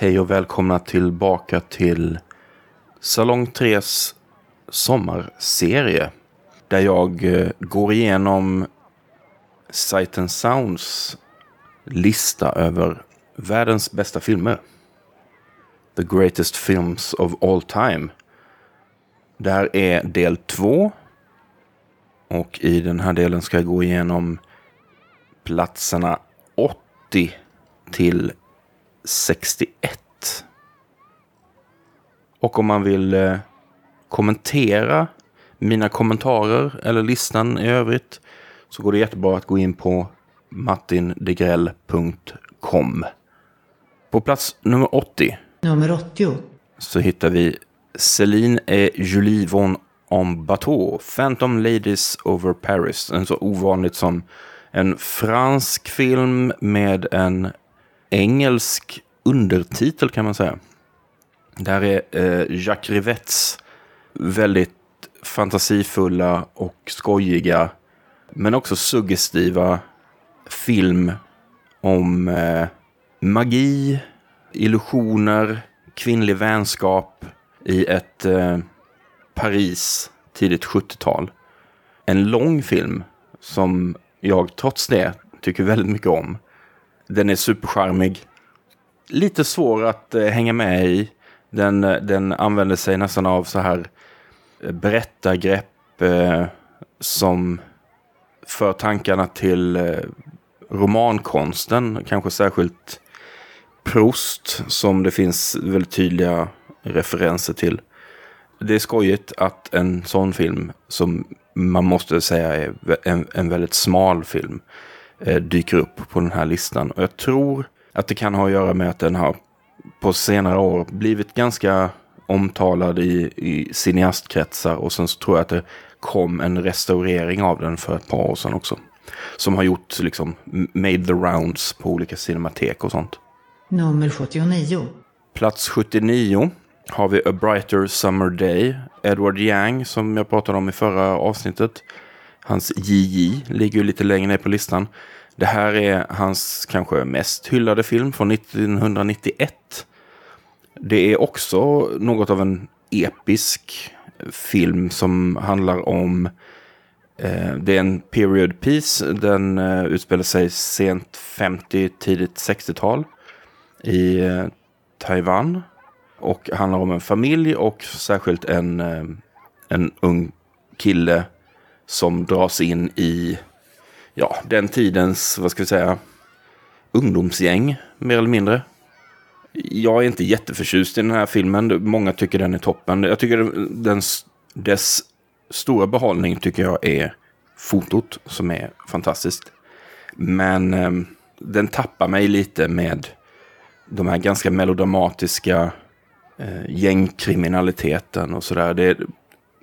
Hej och välkomna tillbaka till Salong 3s sommarserie. Där jag eh, går igenom Sight and Sounds lista över världens bästa filmer. The Greatest Films of All Time. Det här är del två. Och i den här delen ska jag gå igenom platserna 80 till 61. Och om man vill eh, kommentera mina kommentarer eller listan i övrigt så går det jättebra att gå in på martindegrell.com. På plats nummer 80 Nummer 80. så hittar vi Céline et Julie von en bateau, Phantom Ladies over Paris. En så ovanligt som en fransk film med en engelsk undertitel kan man säga. Där är eh, Jacques Rivettes väldigt fantasifulla och skojiga men också suggestiva film om eh, magi, illusioner, kvinnlig vänskap i ett eh, Paris tidigt 70-tal. En lång film som jag trots det tycker väldigt mycket om. Den är supercharmig. Lite svår att eh, hänga med i. Den, eh, den använder sig nästan av så här eh, berättargrepp eh, som för tankarna till eh, romankonsten. Kanske särskilt Proust som det finns väldigt tydliga referenser till. Det är skojigt att en sån film som man måste säga är en, en väldigt smal film dyker upp på den här listan. Och jag tror att det kan ha att göra med att den har på senare år blivit ganska omtalad i, i cineastkretsar och sen så tror jag att det kom en restaurering av den för ett par år sedan också. Som har gjort liksom made the rounds på olika cinematek och sånt. Nummer 79. Plats 79 har vi A Brighter Summer Day. Edward Yang som jag pratade om i förra avsnittet. Hans JJ ligger ju lite längre ner på listan. Det här är hans kanske mest hyllade film från 1991. Det är också något av en episk film som handlar om eh, det är en period piece. Den eh, utspelar sig sent 50, tidigt 60-tal i eh, Taiwan. Och handlar om en familj och särskilt en, eh, en ung kille som dras in i ja, den tidens, vad ska vi säga, ungdomsgäng mer eller mindre. Jag är inte jätteförtjust i den här filmen. Många tycker den är toppen. Jag tycker den, dess stora behållning tycker jag är fotot som är fantastiskt. Men eh, den tappar mig lite med de här ganska melodramatiska eh, gängkriminaliteten och sådär.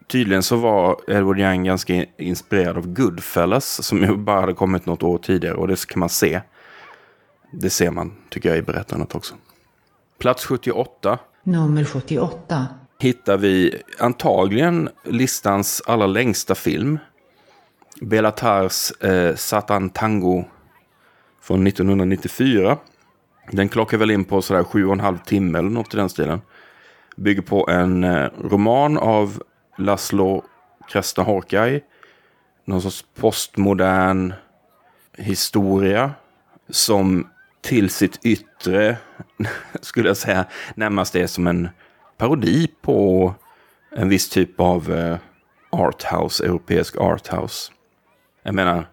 Tydligen så var Edward Young ganska inspirerad av Goodfellas som ju bara hade kommit något år tidigare och det kan man se. Det ser man, tycker jag, i berättandet också. Plats 78 Nummer 78. hittar vi antagligen listans allra längsta film. Belatars eh, Satan Tango från 1994. Den klockar väl in på sådär sju och en halv timme eller något i den stilen. Bygger på en eh, roman av Laszlo Krasnahorkai. Någon sorts postmodern historia som till sitt yttre, skulle jag säga, närmast är som en parodi på en viss typ av eh, arthouse, europeisk arthouse. Jag menar,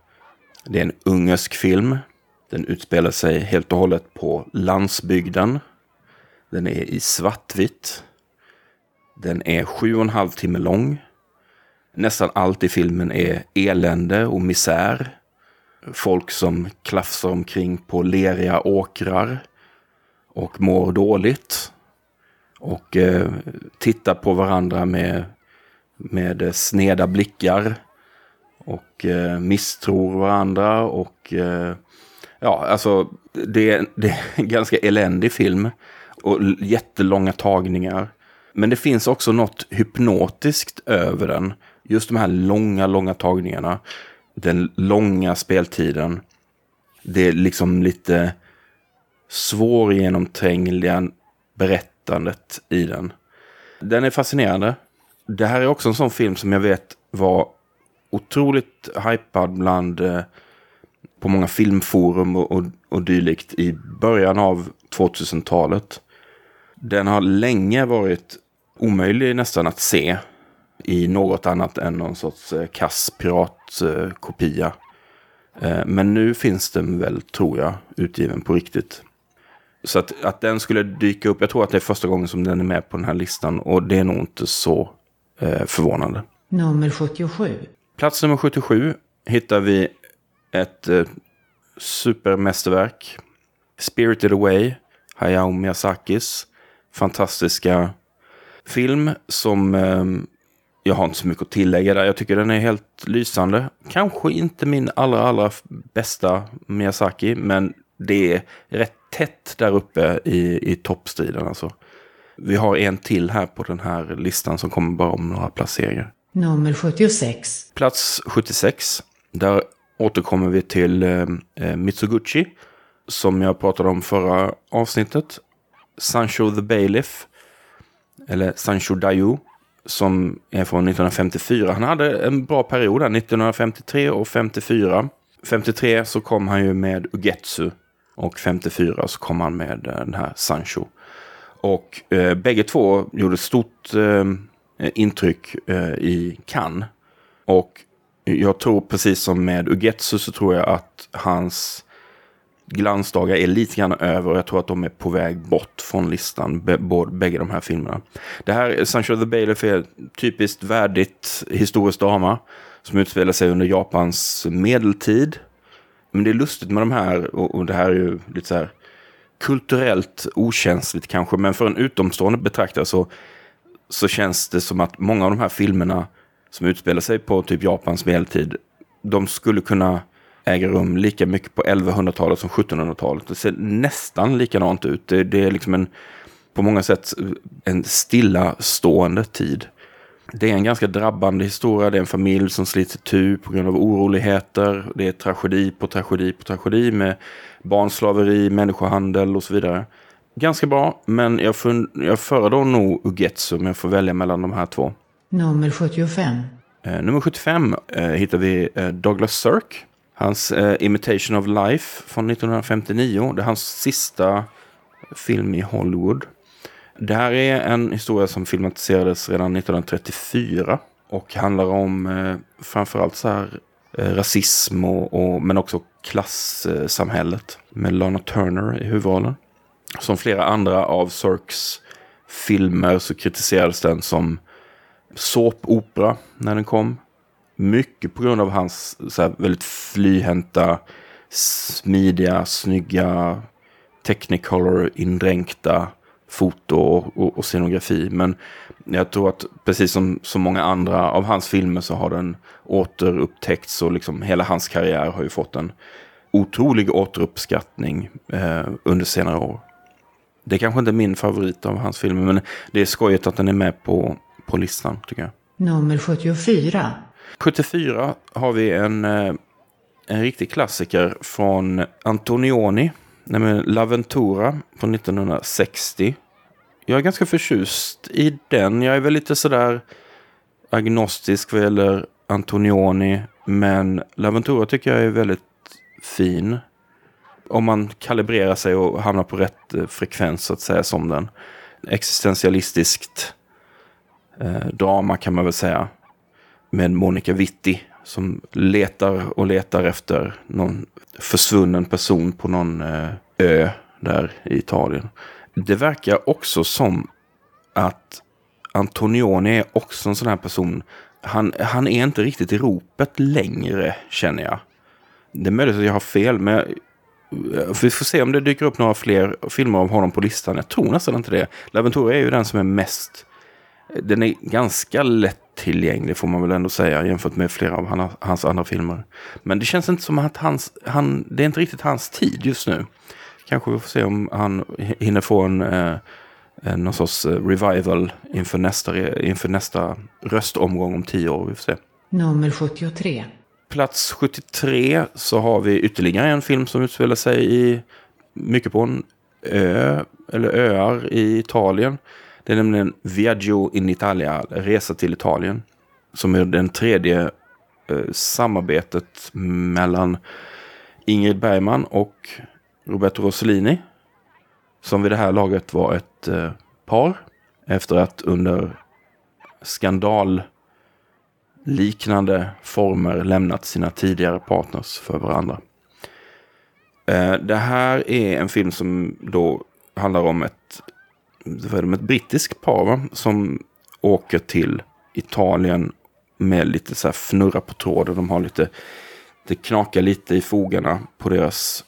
det är en ungersk film. Den utspelar sig helt och hållet på landsbygden. Den är i svartvitt. Den är sju och en halv timme lång. Nästan allt i filmen är elände och misär. Folk som klafsar omkring på leriga åkrar och mår dåligt. Och eh, tittar på varandra med, med sneda blickar. Och eh, misstror varandra och eh, ja, alltså det, det är en ganska eländig film. Och jättelånga tagningar. Men det finns också något hypnotiskt över den. Just de här långa, långa tagningarna. Den långa speltiden. Det är liksom lite svårgenomträngliga berättandet i den. Den är fascinerande. Det här är också en sån film som jag vet var otroligt hypad bland eh, på många filmforum och, och, och dylikt i början av 2000-talet. Den har länge varit omöjlig nästan att se i något annat än någon sorts eh, kass piratkopia. Eh, men nu finns den väl, tror jag, utgiven på riktigt. Så att, att den skulle dyka upp, jag tror att det är första gången som den är med på den här listan och det är nog inte så eh, förvånande. Nummer 77. Plats nummer 77 hittar vi ett eh, supermästerverk. Spirited Away, Hayao Miyazakis fantastiska film som eh, jag har inte så mycket att tillägga där. Jag tycker den är helt lysande. Kanske inte min allra, allra bästa Miyazaki, men det är rätt tätt där uppe i, i toppstriden. Alltså. Vi har en till här på den här listan som kommer bara om några placeringar. Nummer 76. Plats 76. Där återkommer vi till eh, eh, Mitsuguchi. Som jag pratade om förra avsnittet. Sancho the Bailiff. Eller Sancho Dayu. Som är från 1954. Han hade en bra period där, 1953 och 54. 53 så kom han ju med Ugetsu. Och 54 så kom han med eh, den här Sancho. Och eh, bägge två gjorde stort eh, intryck eh, i Cannes. Och jag tror precis som med Ugetsu så tror jag att hans glansdagar är lite grann över och jag tror att de är på väg bort från listan, bägge de här filmerna. Det här, Sancho the Bailiff är typiskt värdigt historiskt drama som utspelar sig under Japans medeltid. Men det är lustigt med de här, och det här är ju lite så här kulturellt okänsligt kanske, men för en utomstående betraktare så, så känns det som att många av de här filmerna som utspelar sig på typ Japans medeltid, de skulle kunna äga rum lika mycket på 1100-talet som 1700-talet. Det ser nästan likadant ut. Det, det är liksom en, på många sätt en stillastående tid. Det är en ganska drabbande historia. Det är en familj som slits itu på grund av oroligheter. Det är tragedi på tragedi på tragedi med barnslaveri, människohandel och så vidare. Ganska bra, men jag, jag föredrar nog Ugetsu om jag får välja mellan de här två. Nummer 75. Eh, nummer 75 eh, hittar vi eh, Douglas Sirk. Hans eh, Imitation of Life från 1959. Det är hans sista film i Hollywood. Det här är en historia som filmatiserades redan 1934 och handlar om eh, framförallt så här eh, rasism och, och, men också klassamhället med Lana Turner i huvudrollen. Som flera andra av Sirks filmer så kritiserades den som såpopera när den kom. Mycket på grund av hans så här, väldigt flyhänta, smidiga, snygga, technicolor-indränkta foto och, och, scenografi. Men jag tror att precis som så många andra av hans filmer så har den återupptäckts och liksom hela hans karriär har ju fått en otrolig återuppskattning eh, under senare år. Det är kanske inte är min favorit av hans filmer men det är skojigt att den är med på, på listan tycker jag. Nummer 74. 74 har vi en, eh, en riktig klassiker från Antonioni. Nämligen La Ventura från 1960. Jag är ganska förtjust i den. Jag är väl lite sådär agnostisk vad gäller Antonioni. Men La Ventura tycker jag är väldigt fin. Om man kalibrerar sig och hamnar på rätt eh, frekvens så att säga som den. Existentialistiskt eh, drama kan man väl säga. Med Monica Vitti som letar och letar efter någon försvunnen person på någon eh, ö där i Italien. Det verkar också som att Antonioni är också en sån här person. Han, han är inte riktigt i ropet längre, känner jag. Det är möjligt att jag har fel, men eh, vi får se om det dyker upp några fler filmer av honom på listan. Jag tror nästan inte det. Laventura är ju den som är mest... Den är ganska lätt lättillgänglig får man väl ändå säga jämfört med flera av hans andra filmer. Men det känns inte som att hans, han, det är inte riktigt hans tid just nu. Kanske vi får se om han hinner få en, eh, en någon sorts eh, revival inför nästa, inför nästa röstomgång om tio år. Vi får se. Nummer 73. Plats 73 så har vi ytterligare en film som utspelar sig i mycket på en ö eller öar i Italien. Det är nämligen Viaggio in Italia, Resa till Italien. Som är den tredje eh, samarbetet mellan Ingrid Bergman och Roberto Rossellini. Som vid det här laget var ett eh, par. Efter att under skandalliknande former lämnat sina tidigare partners för varandra. Eh, det här är en film som då handlar om ett, ett brittiskt par va? som åker till Italien med lite så här fnurra på tråden. De har lite, det knakar lite i fogarna på deras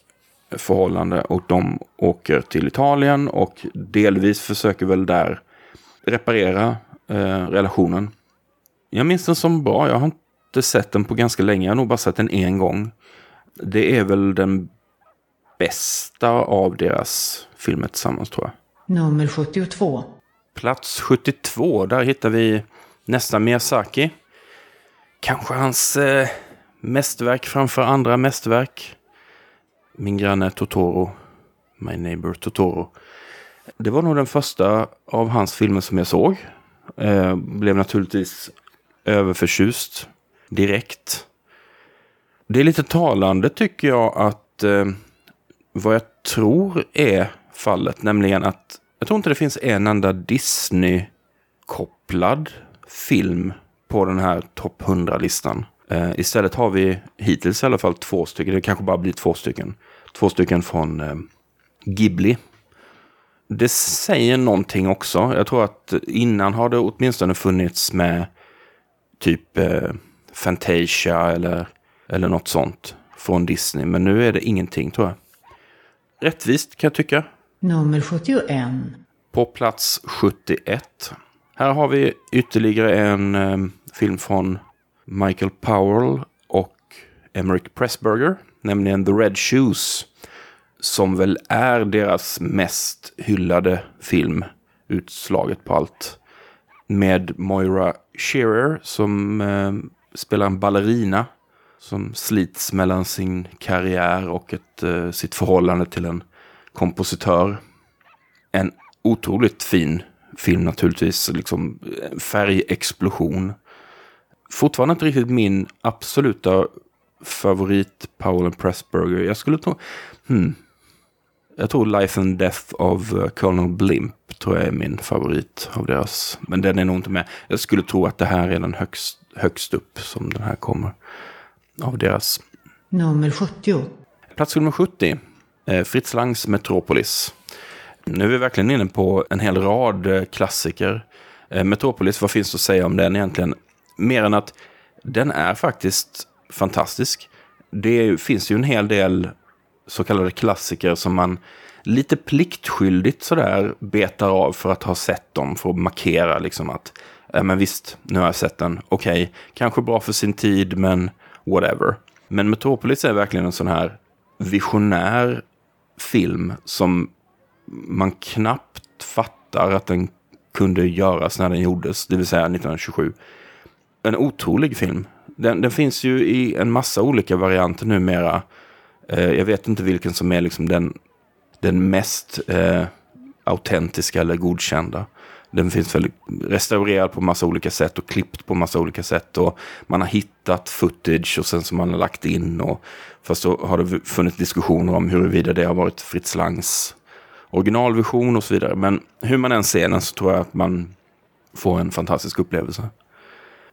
förhållande och de åker till Italien och delvis försöker väl där reparera eh, relationen. Jag minns den som bra. Jag har inte sett den på ganska länge. Jag har nog bara sett den en gång. Det är väl den bästa av deras filmer tillsammans tror jag. Nummer 72. Plats 72, där hittar vi nästa Miyazaki. Kanske hans eh, mästerverk framför andra mästerverk. Min granne Totoro. My neighbor Totoro. Det var nog den första av hans filmer som jag såg. Eh, blev naturligtvis överförtjust direkt. Det är lite talande tycker jag att eh, vad jag tror är fallet, nämligen att jag tror inte det finns en enda Disney-kopplad film på den här topp 100-listan. Eh, istället har vi hittills i alla fall två stycken, det kanske bara blir två stycken. Två stycken från eh, Ghibli. Det säger någonting också. Jag tror att innan har det åtminstone funnits med typ eh, Fantasia eller, eller något sånt från Disney. Men nu är det ingenting tror jag. Rättvist kan jag tycka. Nummer 71. På plats 71. Här har vi ytterligare en eh, film från Michael Powell och Emerick Pressburger. Nämligen The Red Shoes. Som väl är deras mest hyllade film. Utslaget på allt. Med Moira Shearer som eh, spelar en ballerina som slits mellan sin karriär och ett, eh, sitt förhållande till en kompositör. En otroligt fin film naturligtvis, liksom färgexplosion. Fortfarande inte riktigt min absoluta favorit Powell and Pressburger. Jag skulle tro, hmm, jag tror Life and Death of uh, Colonel Blimp tror jag är min favorit av deras. Men den är nog inte med. Jag skulle tro att det här är den högst, högst upp som den här kommer av deras. Nummer 70. Plats nummer 70. Eh, Fritz Langs Metropolis. Nu är vi verkligen inne på en hel rad eh, klassiker. Eh, Metropolis, vad finns det att säga om den egentligen? Mer än att den är faktiskt fantastisk. Det finns ju en hel del så kallade klassiker som man lite pliktskyldigt sådär betar av för att ha sett dem. För att markera liksom att, men visst, nu har jag sett den. Okej, okay, kanske bra för sin tid, men whatever. Men Metropolis är verkligen en sån här visionär film som man knappt fattar att den kunde göras när den gjordes, det vill säga 1927. En otrolig film. Den, den finns ju i en massa olika varianter numera. Eh, jag vet inte vilken som är liksom den, den mest eh, autentiska eller godkända. Den finns väl restaurerad på massa olika sätt och klippt på massa olika sätt. Och man har hittat footage och sen som man har lagt in. Och, fast så har det funnits diskussioner om huruvida det har varit Fritz Langs originalvision och så vidare. Men hur man än ser den så tror jag att man får en fantastisk upplevelse.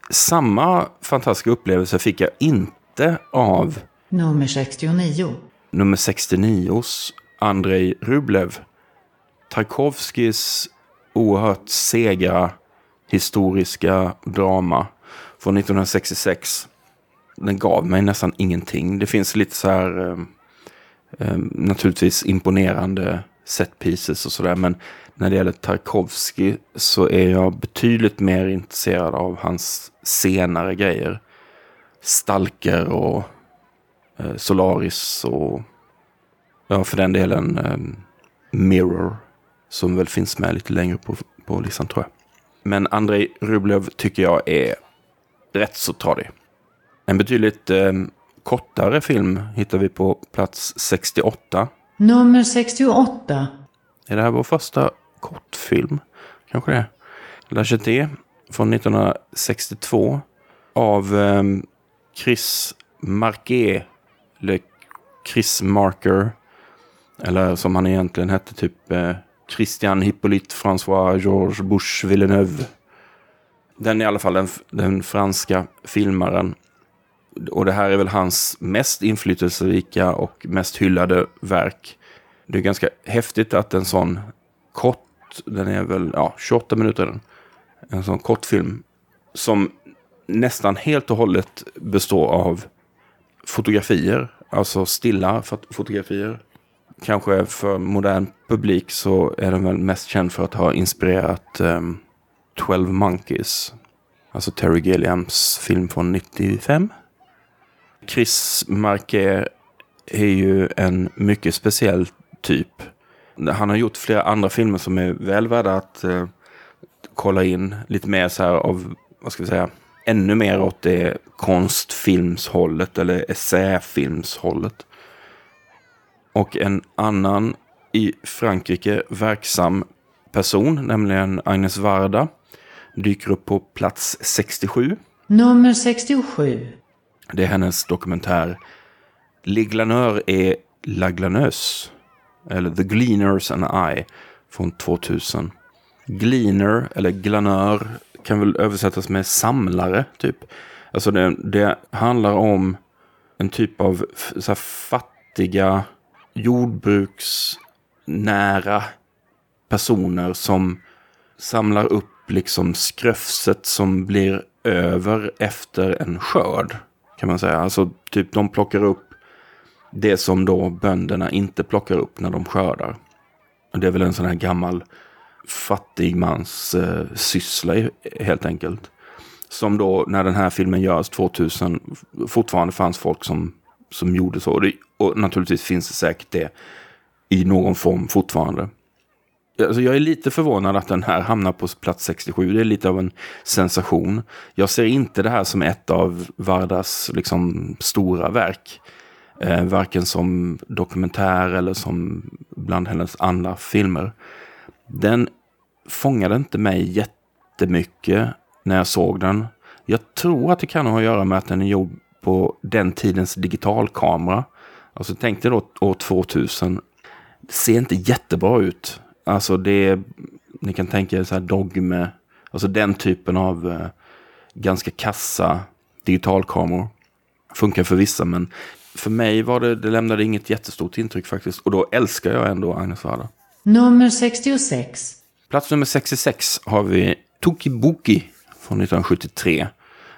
Samma fantastiska upplevelse fick jag inte av Nummer 69. Nummer 69s Andrei Rublev. Tarkovskis oerhört sega historiska drama från 1966. Den gav mig nästan ingenting. Det finns lite så här eh, naturligtvis imponerande set pieces och sådär. Men när det gäller Tarkovsky så är jag betydligt mer intresserad av hans senare grejer. Stalker och eh, Solaris och ja, för den delen eh, Mirror som väl finns med lite längre på, på listan tror jag. Men Andrei Rublev tycker jag är rätt så tradig. En betydligt eh, kortare film hittar vi på plats 68. Nummer 68. Är det här vår första kortfilm? Kanske det. La Jetée från 1962 av eh, Chris Marquet. Eller Chris Marker. Eller som han egentligen hette, typ eh, Christian Hippolyte François Georges Bush Villeneuve. Den är i alla fall den, den franska filmaren. Och det här är väl hans mest inflytelserika och mest hyllade verk. Det är ganska häftigt att en sån kort, den är väl ja, 28 minuter, den. en sån kortfilm som nästan helt och hållet består av fotografier, alltså stilla fotografier. Kanske för modern publik så är den väl mest känd för att ha inspirerat ehm, um, 12 Monkeys. Alltså Terry Gilliams film från 95. Chris Marker är ju en mycket speciell typ. Han har gjort flera andra filmer som är väl värda att uh, kolla in. Lite mer så här av, vad ska vi säga, ännu mer åt det konstfilmshållet eller essäfilmshållet. Och en annan i Frankrike verksam person, nämligen Agnes Varda, dyker upp på plats 67. Nummer 67. Det är hennes dokumentär Les Glaneurs et La Glaneuse. Eller The Gleaners and I från 2000. Gleaner eller glanör kan väl översättas med samlare typ. Alltså det, det handlar om en typ av så fattiga jordbruksnära personer som samlar upp liksom skröfset som blir över efter en skörd. Kan man säga. Alltså typ de plockar upp det som då bönderna inte plockar upp när de skördar. Och det är väl en sån här gammal fattigmans eh, syssla helt enkelt. Som då när den här filmen görs 2000 fortfarande fanns folk som, som gjorde så. Och, det, och naturligtvis finns det säkert det i någon form fortfarande. Alltså jag är lite förvånad att den här hamnar på plats 67. Det är lite av en sensation. Jag ser inte det här som ett av Vardas liksom, stora verk. Eh, varken som dokumentär eller som bland hennes andra filmer. Den fångade inte mig jättemycket när jag såg den. Jag tror att det kan ha att göra med att den är gjord på den tidens digitalkamera. Alltså tänk dig då år 2000. Det ser inte jättebra ut. Alltså det, ni kan tänka er så här dogme, alltså den typen av eh, ganska kassa digitalkameror. Funkar för vissa men för mig var det, det lämnade inget jättestort intryck faktiskt. Och då älskar jag ändå Agnes Varda. Nummer 66. Plats nummer 66 har vi Tokibuki från 1973.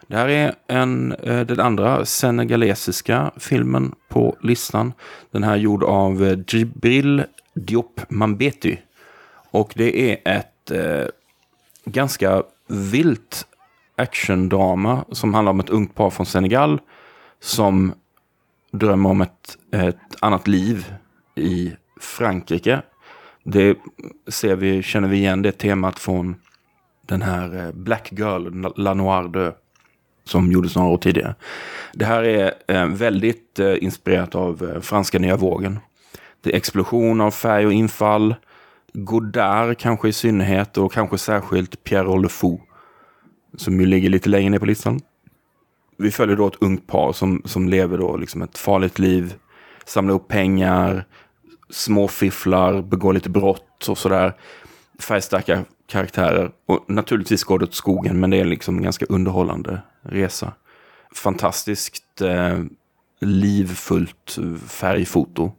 Det här är en, eh, den andra senegalesiska filmen på listan. Den här är gjord av eh, Djibril Diop Mambeti. Och det är ett eh, ganska vilt actiondrama som handlar om ett ungt par från Senegal som drömmer om ett, ett annat liv i Frankrike. Det ser vi, känner vi igen det temat från den här eh, Black Girl, La Noir de som gjordes några år tidigare. Det här är eh, väldigt eh, inspirerat av eh, franska nya vågen. Det är explosion av färg och infall. Godard kanske i synnerhet och kanske särskilt Pierre Le Fou. Som ju ligger lite längre ner på listan. Vi följer då ett ungt par som, som lever då liksom ett farligt liv. Samlar upp pengar, småfifflar, begår lite brott och sådär. Färgstarka karaktärer. Och naturligtvis går det åt skogen, men det är liksom en ganska underhållande resa. Fantastiskt eh, livfullt färgfoto.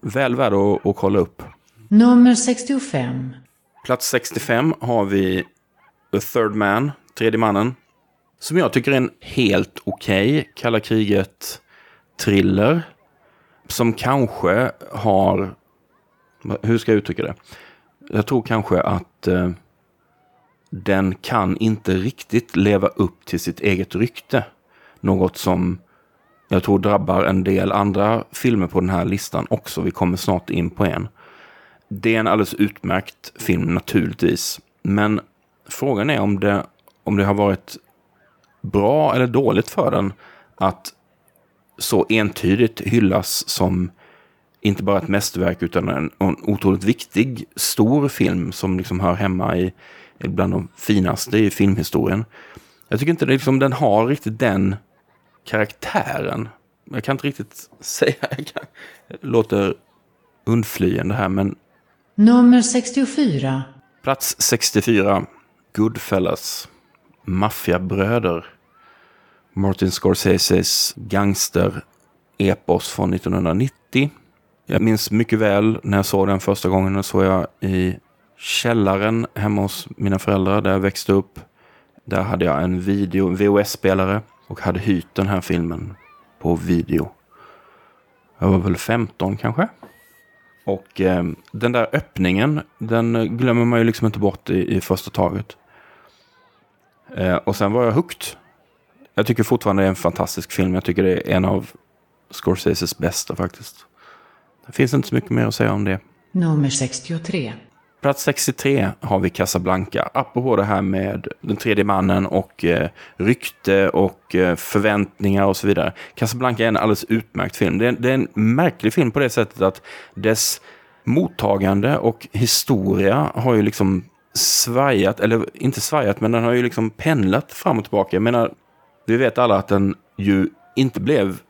Väl värd att, att kolla upp. Nummer 65. Plats 65 har vi The Third Man, Tredje mannen. Som jag tycker är en helt okej okay, kalla kriget-thriller. Som kanske har... Hur ska jag uttrycka det? Jag tror kanske att eh, den kan inte riktigt leva upp till sitt eget rykte. Något som jag tror drabbar en del andra filmer på den här listan också. Vi kommer snart in på en. Det är en alldeles utmärkt film naturligtvis. Men frågan är om det, om det har varit bra eller dåligt för den att så entydigt hyllas som inte bara ett mästerverk utan en, en otroligt viktig, stor film som liksom hör hemma i bland de finaste i filmhistorien. Jag tycker inte det, liksom, den har riktigt den karaktären. Jag kan inte riktigt säga, jag kan, låter undflyende här, men Nummer 64. plats 64, Goodfellas, Maffiabröder, Martin Scorseses gangster-epos från 1990. Jag minns mycket väl när jag såg den första gången. Den såg jag i källaren hemma hos mina föräldrar där jag växte upp. Där hade jag en video, VHS-spelare och hade hyrt den här filmen på video. Jag var väl 15 kanske. Och eh, den där öppningen, den glömmer man ju liksom inte bort i, i första taget. Eh, och sen var jag hooked. Jag tycker fortfarande det är en fantastisk film. Jag tycker det är en av Scorseses bästa faktiskt. Det finns inte så mycket mer att säga om det. Nummer 63. Plats 63 har vi Casablanca. Apropå det här med den tredje mannen och eh, rykte och eh, förväntningar och så vidare. Casablanca är en alldeles utmärkt film. Det är, det är en märklig film på det sättet att dess mottagande och historia har ju liksom svajat, eller inte svajat, men den har ju liksom pendlat fram och tillbaka. Jag menar, vi vet alla att den ju inte blev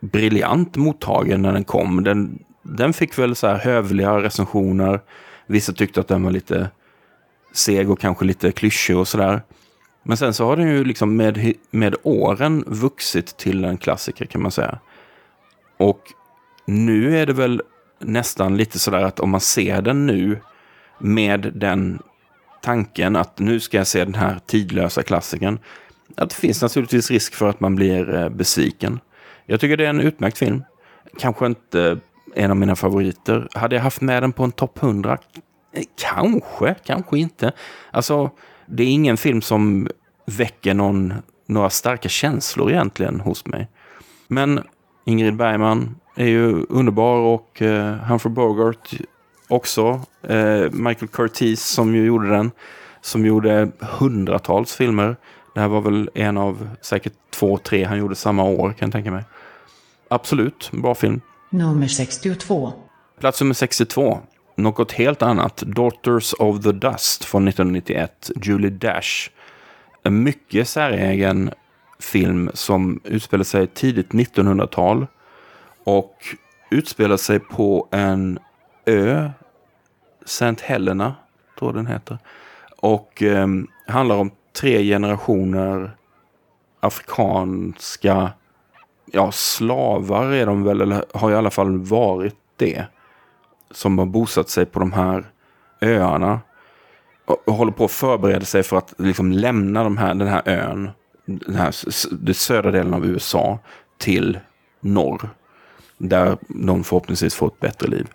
briljant mottagen när den kom. Den, den fick väl så här hövliga recensioner. Vissa tyckte att den var lite seg och kanske lite klyschig och sådär. Men sen så har den ju liksom med, med åren vuxit till en klassiker kan man säga. Och nu är det väl nästan lite sådär att om man ser den nu med den tanken att nu ska jag se den här tidlösa klassikern. Att det finns naturligtvis risk för att man blir eh, besviken. Jag tycker det är en utmärkt film. Kanske inte en av mina favoriter. Hade jag haft med den på en topp 100? Eh, kanske, kanske inte. Alltså, det är ingen film som väcker någon, några starka känslor egentligen hos mig. Men Ingrid Bergman är ju underbar och eh, Humphrey Bogart också. Eh, Michael Curtiz som ju gjorde den. Som gjorde hundratals filmer. Det här var väl en av säkert två, tre han gjorde samma år kan jag tänka mig. Absolut, bra film. Nummer 62. Plats nummer 62. Något helt annat. Daughters of the Dust från 1991. Julie Dash. En mycket säregen film som utspelar sig tidigt 1900-tal. Och utspelar sig på en ö. St. Helena, tror jag den heter. Och eh, handlar om tre generationer afrikanska ja, slavar är de väl, eller har i alla fall varit det. Som har bosatt sig på de här öarna. Och, och håller på att förbereda sig för att liksom lämna de här, den här ön, den här den södra delen av USA, till norr. Där de förhoppningsvis får ett bättre liv.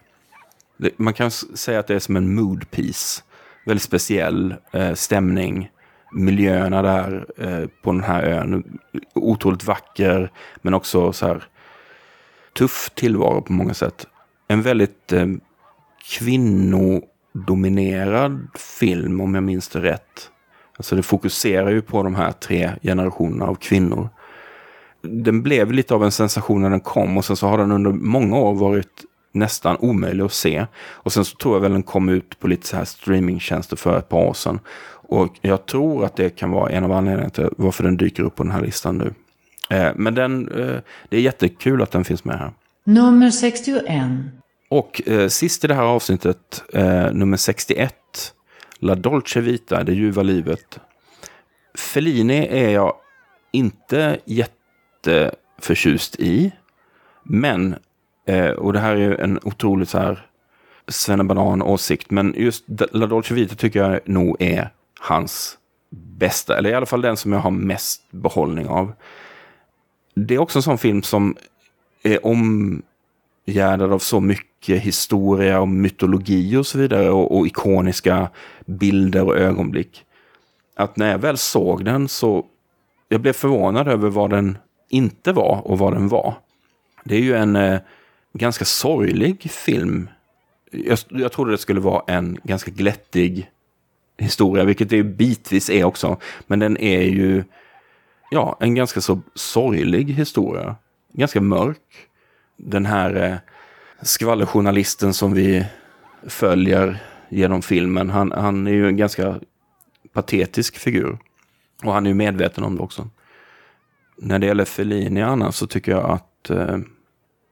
Det, man kan säga att det är som en mood piece. Väldigt speciell eh, stämning. Miljöerna där eh, på den här ön. Otroligt vacker, men också så här tuff tillvaro på många sätt. En väldigt eh, kvinnodominerad film, om jag minns det rätt. Alltså det fokuserar ju på de här tre generationerna av kvinnor. Den blev lite av en sensation när den kom och sen så har den under många år varit nästan omöjlig att se. Och sen så tror jag väl den kom ut på lite så här streamingtjänster för ett par år sedan. Och jag tror att det kan vara en av anledningarna till varför den dyker upp på den här listan nu. Eh, men den, eh, det är jättekul att den finns med här. Nummer 61. Och eh, sist i det här avsnittet, eh, nummer 61, La Dolce Vita, Det ljuva livet. Fellini är jag inte jätteförtjust i. Men, eh, och det här är ju en otroligt så här svennebanan-åsikt, men just La Dolce Vita tycker jag nog är hans bästa, eller i alla fall den som jag har mest behållning av. Det är också en sån film som är omgärdad av så mycket historia och mytologi och så vidare och, och ikoniska bilder och ögonblick. Att när jag väl såg den så jag blev förvånad över vad den inte var och vad den var. Det är ju en eh, ganska sorglig film. Jag, jag trodde det skulle vara en ganska glättig historia, vilket det bitvis är också. Men den är ju ja, en ganska så sorglig historia. Ganska mörk. Den här eh, skvallerjournalisten som vi följer genom filmen. Han, han är ju en ganska patetisk figur. Och han är ju medveten om det också. När det gäller Fellini annars så tycker jag att eh,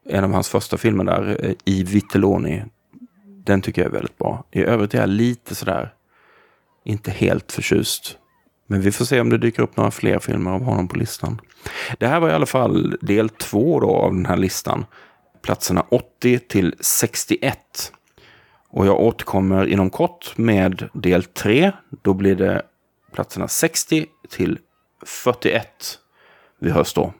en av hans första filmer där, eh, I Vitelloni, den tycker jag är väldigt bra. I övrigt är jag lite sådär, inte helt förtjust. Men vi får se om det dyker upp några fler filmer av honom på listan. Det här var i alla fall del två då av den här listan. Platserna 80 till 61. Och jag återkommer inom kort med del 3. Då blir det platserna 60 till 41. Vi hörs då.